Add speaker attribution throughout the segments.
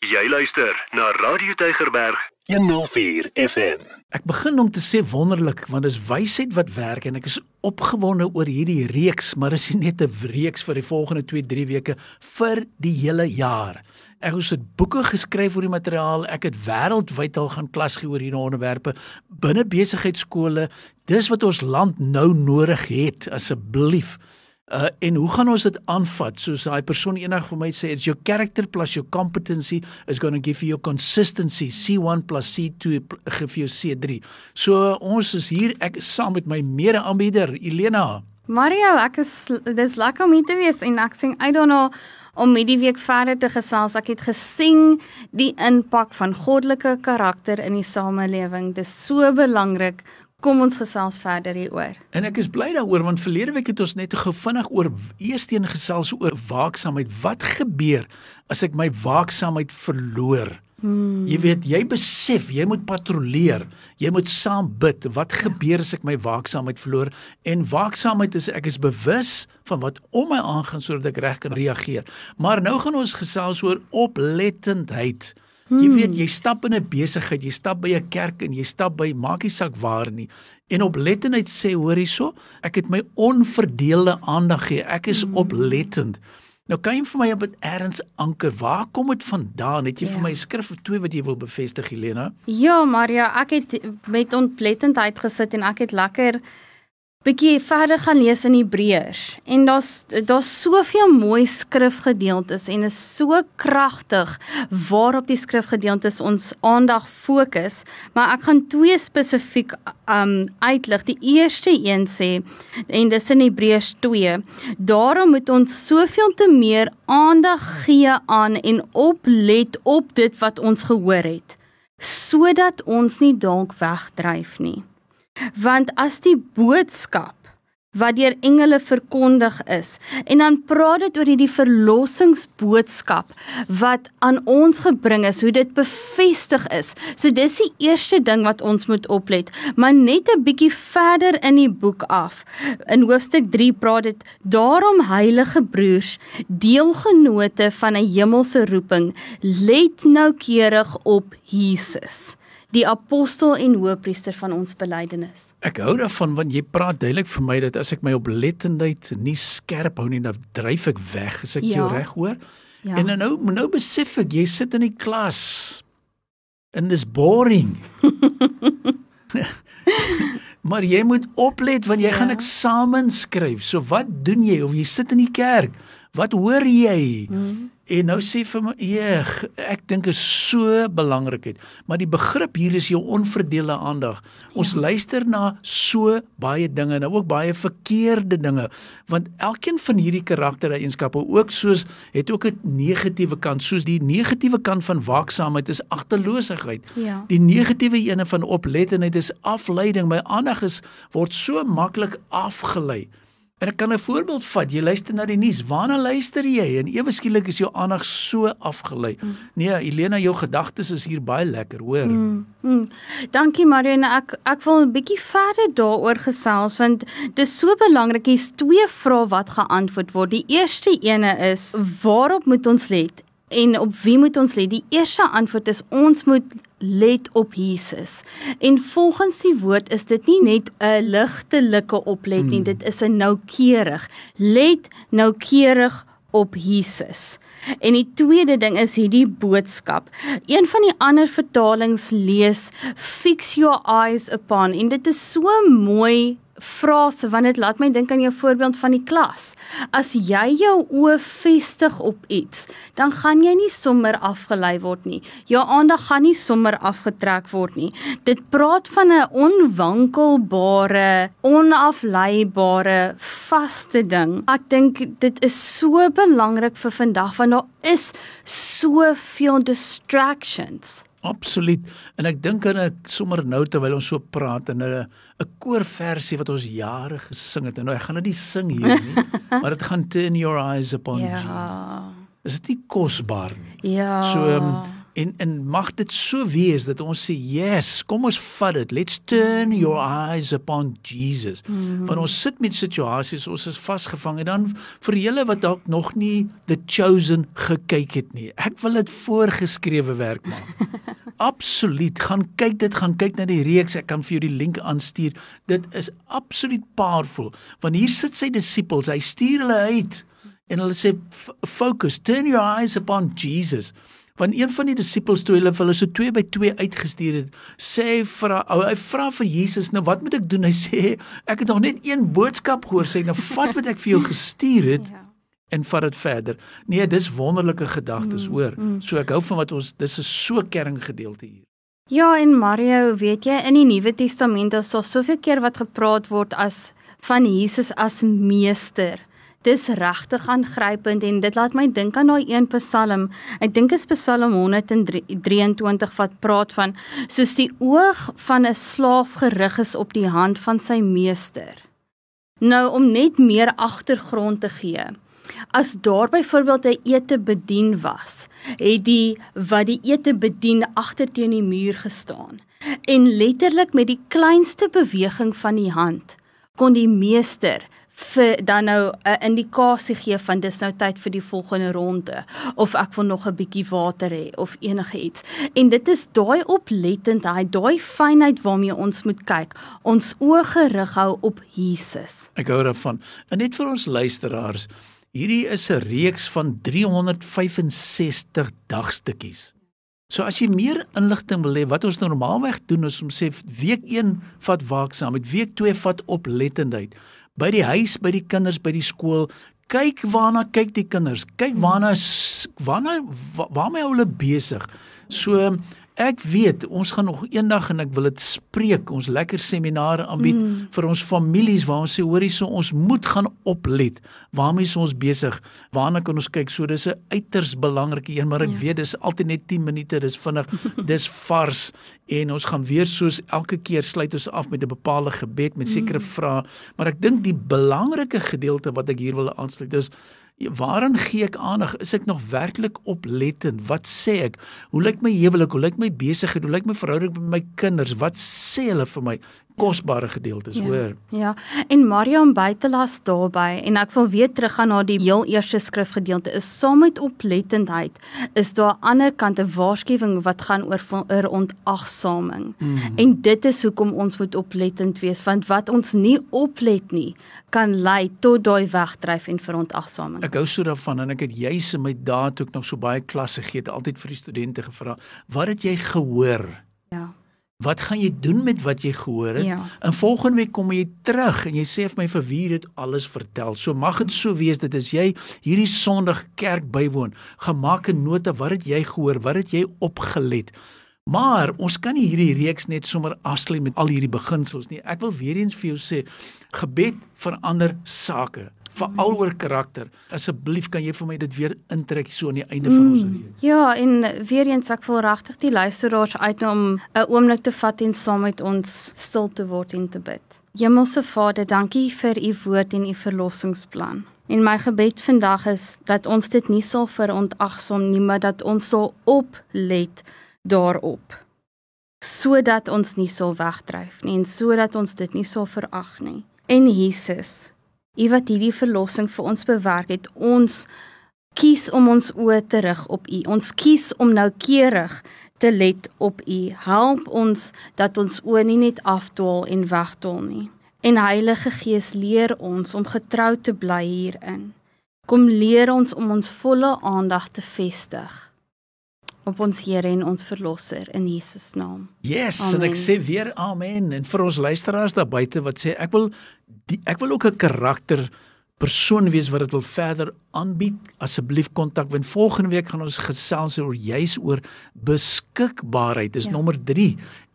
Speaker 1: Jy luister na Radio Tygerberg 104 FM.
Speaker 2: Ek begin om te sê wonderlik want dis wysheid wat werk en ek is opgewonde oor hierdie reeks, maar dis nie net 'n reeks vir die volgende 2-3 weke vir die hele jaar. Ek het boeke geskryf oor die materiaal. Ek het wêreldwyd al gaan klas gee oor hierdie onderwerpe binne besigheidskole. Dis wat ons land nou nodig het asseblief. Uh en hoe gaan ons dit aanvat? Soos daai persoon eendag vir my sê, it's your character plus your competency is going to give you consistency. C1 plus C2 give you C3. So ons is hier ek saam met my mede-aanbieder Elena.
Speaker 3: Mario, ek is dis lekker om hier te wees en ek sê I don't know om hierdie week verder te gesels. Ek het gesien die impak van goddelike karakter in die samelewing. Dis so belangrik Kom ons gesels verder hieroor.
Speaker 2: En ek is bly daaroor want verlede week het ons net gou vinnig oor eersteen gesels oor waaksaamheid. Wat gebeur as ek my waaksaamheid verloor? Hmm. Jy weet, jy besef jy moet patrolleer. Jy moet saam bid. Wat gebeur as ek my waaksaamheid verloor? En waaksaamheid is ek is bewus van wat om my aangaan sodat ek reg kan reageer. Maar nou gaan ons gesels oor oplettendheid. Hmm. weet, jy stap in 'n besigheid, jy stap by 'n kerk en jy stap by maakie sak waar nie. En oplettendheid sê, hoor hierso, ek het my onverdeelde aandag gee. Ek is hmm. oplettend. Nou kan jy vir my op dit erns anker. Waar kom dit vandaan? Het jy ja. vir my skrif of twee wat jy wil bevestig, Helena?
Speaker 3: Ja, Maria, ek het met oplettendheid gesit en ek het lekker bietjie verder gaan lees in Hebreërs. En daar's daar's soveel mooi skrifgedeeltes en is so kragtig waarop die skrifgedeeltes ons aandag fokus. Maar ek gaan twee spesifiek um uitlig. Die eerste een sê en dis in Hebreërs 2 daarom moet ons soveel te meer aandag gee aan en oplet op dit wat ons gehoor het sodat ons nie dalk wegdryf nie want as die boodskap wat deur engele verkondig is en dan praat dit oor hierdie verlossingsboodskap wat aan ons gebring is hoe dit bevestig is. So dis die eerste ding wat ons moet oplet. Maar net 'n bietjie verder in die boek af in hoofstuk 3 praat dit daarom heilige broers deelgenote van 'n hemelse roeping let nou keurig op Jesus die apostel en hoëpriester van ons belydenis.
Speaker 2: Ek hou daarvan want jy praat duidelik vir my dat as ek my oplettendheid nie skerp hou nie, dan dryf ek weg. As ek ja. jou reg hoor. Ja. En nou nou besef ek jy sit in die klas en dis boring. maar jy moet oplet want jy ja. gaan eksamen skryf. So wat doen jy of jy sit in die kerk? Wat hoor jy? Hmm. En nou sê vir my, "Eeg, ek dink is so belangrikheid, maar die begrip hier is jou onverdeelde aandag. Ons ja. luister na so baie dinge, nou ook baie verkeerde dinge, want elkeen van hierdie karaktereienskappe ook soos het ook 'n negatiewe kant, soos die negatiewe kant van waaksaamheid is agterloosheid. Ja. Die negatiewe ene van oplettendheid is afleiding. My aandag is word so maklik afgelei. En ek kan 'n voorbeeld vat. Jy luister na die nuus. Waarna luister jy? En ewe skielik is jou aandag so afgelei. Mm. Nee, Elena, jou gedagtes is hier baie lekker, hoor. Mm.
Speaker 3: Mm. Dankie Mariana. Ek ek wil 'n bietjie verder daaroor gesels want dit is so belangrik. Hier's twee vrae wat geantwoord word. Die eerste ene is: Waarop moet ons let? En op wie moet ons let? Die eerste antwoord is ons moet let op Jesus. En volgens die woord is dit nie net 'n ligtelike oplet nie, hmm. dit is 'n noukeurig. Let noukeurig op Jesus. En die tweede ding is hierdie boodskap. Een van die ander vertalings lees fix your eyes upon en dit is so mooi frase want dit laat my dink aan jou voorbeeld van die klas. As jy jou oë vestig op iets, dan gaan jy nie sommer afgelei word nie. Jou aandag gaan nie sommer afgetrek word nie. Dit praat van 'n onwankelbare, onafleibare, vaste ding. Ek dink dit is so belangrik vir vandag want daar is soveel distractions.
Speaker 2: Absoluut. En ek dink aan 'n sommer nou terwyl ons so praat en 'n 'n koorversie wat ons jare gesing het. En nou ek gaan dit nie sing hier nie, maar dit gaan turn your eyes upon ja. Jesus. Is dit nie kosbaar nie?
Speaker 3: Ja.
Speaker 2: So um, En en mag dit so wees dat ons sê yes, kom ons vat dit. Let's turn your eyes upon Jesus. Mm -hmm. Want ons sit met situasies, ons is vasgevang en dan vir julle wat dalk nog nie the chosen gekyk het nie. Ek wil dit voorgeskrewe werk maak. absoluut, gaan kyk dit, gaan kyk na die reeks. Ek kan vir jou die link aanstuur. Dit is absoluut powerful. Want hier sit sy disippels, hy stuur hulle uit en hulle sê focus, turn your eyes upon Jesus want een van die disippels toe hulle hulle so 2 by 2 uitgestuur het sê vir hy vra vir Jesus nou wat moet ek doen? Hy sê ek het nog net een boodskap gehoor. Sê nou vat wat ek vir jou gestuur het ja. en vat dit verder. Nee dis wonderlike gedagtes mm, hoor. mm. so ek hou van wat ons dis is so kerngedeelte hier.
Speaker 3: Ja en Mario weet jy in die Nuwe Testament is daar soveel keer wat gepraat word as van Jesus as meester dis regtig aangrypend en dit laat my dink aan daai een Psalm. Ek dink dit is Psalm 123 wat praat van soos die oog van 'n slaaf gerig is op die hand van sy meester. Nou om net meer agtergrond te gee. As daar byvoorbeeld 'n ete bedien was, het die wat die ete bedien agter teen die muur gestaan en letterlik met die kleinste beweging van die hand kon die meester vir dan nou 'n indikasie gee van dis nou tyd vir die volgende ronde of ek wil nog 'n bietjie water hê of enige iets. En dit is daai oplettendheid, daai fynheid waarmee ons moet kyk. Ons oë gerig hou op Jesus.
Speaker 2: Ek hou daarvan. En net vir ons luisteraars, hierdie is 'n reeks van 365 dagstukkies. So as jy meer inligting wil hê, wat ons normaalweg doen is om sê week 1 vat waaksaamheid, week 2 vat oplettendheid by die huis, by die kinders, by die skool. Kyk waarna kyk die kinders. Kyk waarna waarna waarmee hulle besig. So ek weet ons gaan nog eendag en ek wil dit spreek ons lekker seminare aanbied mm. vir ons families waar ons sê hoorie so ons moet gaan oplet waarmee is ons besig waarna kan ons kyk so dis 'n uiters belangrike een maar ek ja. weet dis altyd net 10 minute dis vinnig dis vars en ons gaan weer soos elke keer sluit ons af met 'n bepaalde gebed met sekere mm. vrae maar ek dink die belangrike gedeelte wat ek hier wil aansluit dis Waarin gee ek aandag? Is ek nog werklik oplettend? Wat sê ek? Hoe lyk my huwelik? Hoe lyk my besigheid? Hoe lyk my verhouding met my kinders? Wat sê hulle vir my? Kosbare gedeeltes,
Speaker 3: ja,
Speaker 2: hoor.
Speaker 3: Ja. En Maria om by te las daarbey en ek wil weer teruggaan na die heel eerste skrifgedeelte is saam met oplettendheid is daar aan die ander kant 'n waarskuwing wat gaan oor oor ontagsaming. Mm. En dit is hoekom ons moet oplettend wees want wat ons nie oplet nie kan lei tot daai wegdryf en verontagsaming.
Speaker 2: Ek hou so daarvan en ek het juis in my dae toe ek nog so baie klasse gegee het altyd vir die studente gevra, "Wat het jy gehoor?" Ja. Wat gaan jy doen met wat jy gehoor het? Ja. En volgende week kom jy terug en jy sê vir my vir wie dit alles vertel. So mag dit so wees dat as jy hierdie Sondag kerk bywoon, gemaak 'n nota wat het jy gehoor? Wat het jy opgelet? Maar ons kan nie hierdie reeks net sommer afsluit met al hierdie beginsels nie. Ek wil weer eens vir jou sê, gebed verander sake veral oor karakter. Asseblief kan jy vir my dit weer intrek so aan die einde van ons mm. reeks.
Speaker 3: Ja, en weer eens ek wil regtig die luisteraars uitnooi om 'n oomblik te vat en saam met ons stil te word en te bid. Hemelse Vader, dankie vir u woord en u verlossingsplan. En my gebed vandag is dat ons dit nie sal verontagsom nie, maar dat ons sal oplet daarop sodat ons nie sal wegdryf nie en sodat ons dit nie sal verag nie. En Jesus, U wat hierdie verlossing vir ons bewerk het. Ons kies om ons oë te rig op U. Ons kies om noukeurig te let op U. Help ons dat ons oë nie net afdwaal en wegdwaal nie. En Heilige Gees leer ons om getrou te bly hierin. Kom leer ons om ons volle aandag te vestig op ons Here en ons verlosser in Jesus naam.
Speaker 2: Yes, amen. en ek sê weer amen en vir ons luisteraars daar buite wat sê ek wil die, ek wil ook 'n karakter persoon wees wat dit wil verder aanbied, asseblief kontak want volgende week gaan ons gesels oor juis oor beskikbaarheid. Dis ja. nommer 3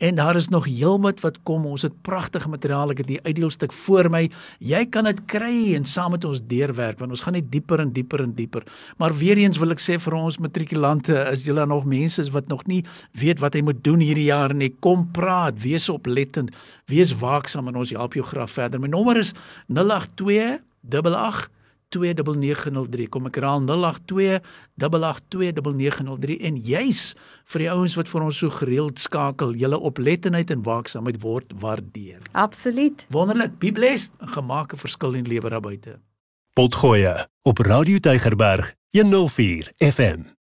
Speaker 2: en daar is nog heelwat wat kom. Ons het pragtige materiaal. Ek het die uitdeelstuk voor my. Jy kan dit kry en saam met ons deurwerk want ons gaan net dieper en dieper en dieper. Maar weer eens wil ek sê vir ons matrikulante, is julle nog mense wat nog nie weet wat hy moet doen hierdie jaar nie. Kom praat, wees oplettend, wees waaksaam en ons help jou graag verder. My nommer is 082 88 0828829903. Kom ek herhaal 0828829903 en juis vir die ouens wat vir ons so gereeld skakel, julle oplettenheid en waaksaamheid word waardeer.
Speaker 3: Absoluut.
Speaker 2: Wonderlik. Be blessed. Gemaak 'n verskil in lewe daar buite.
Speaker 1: Potgoe op Radio Tygerberg 104 FM.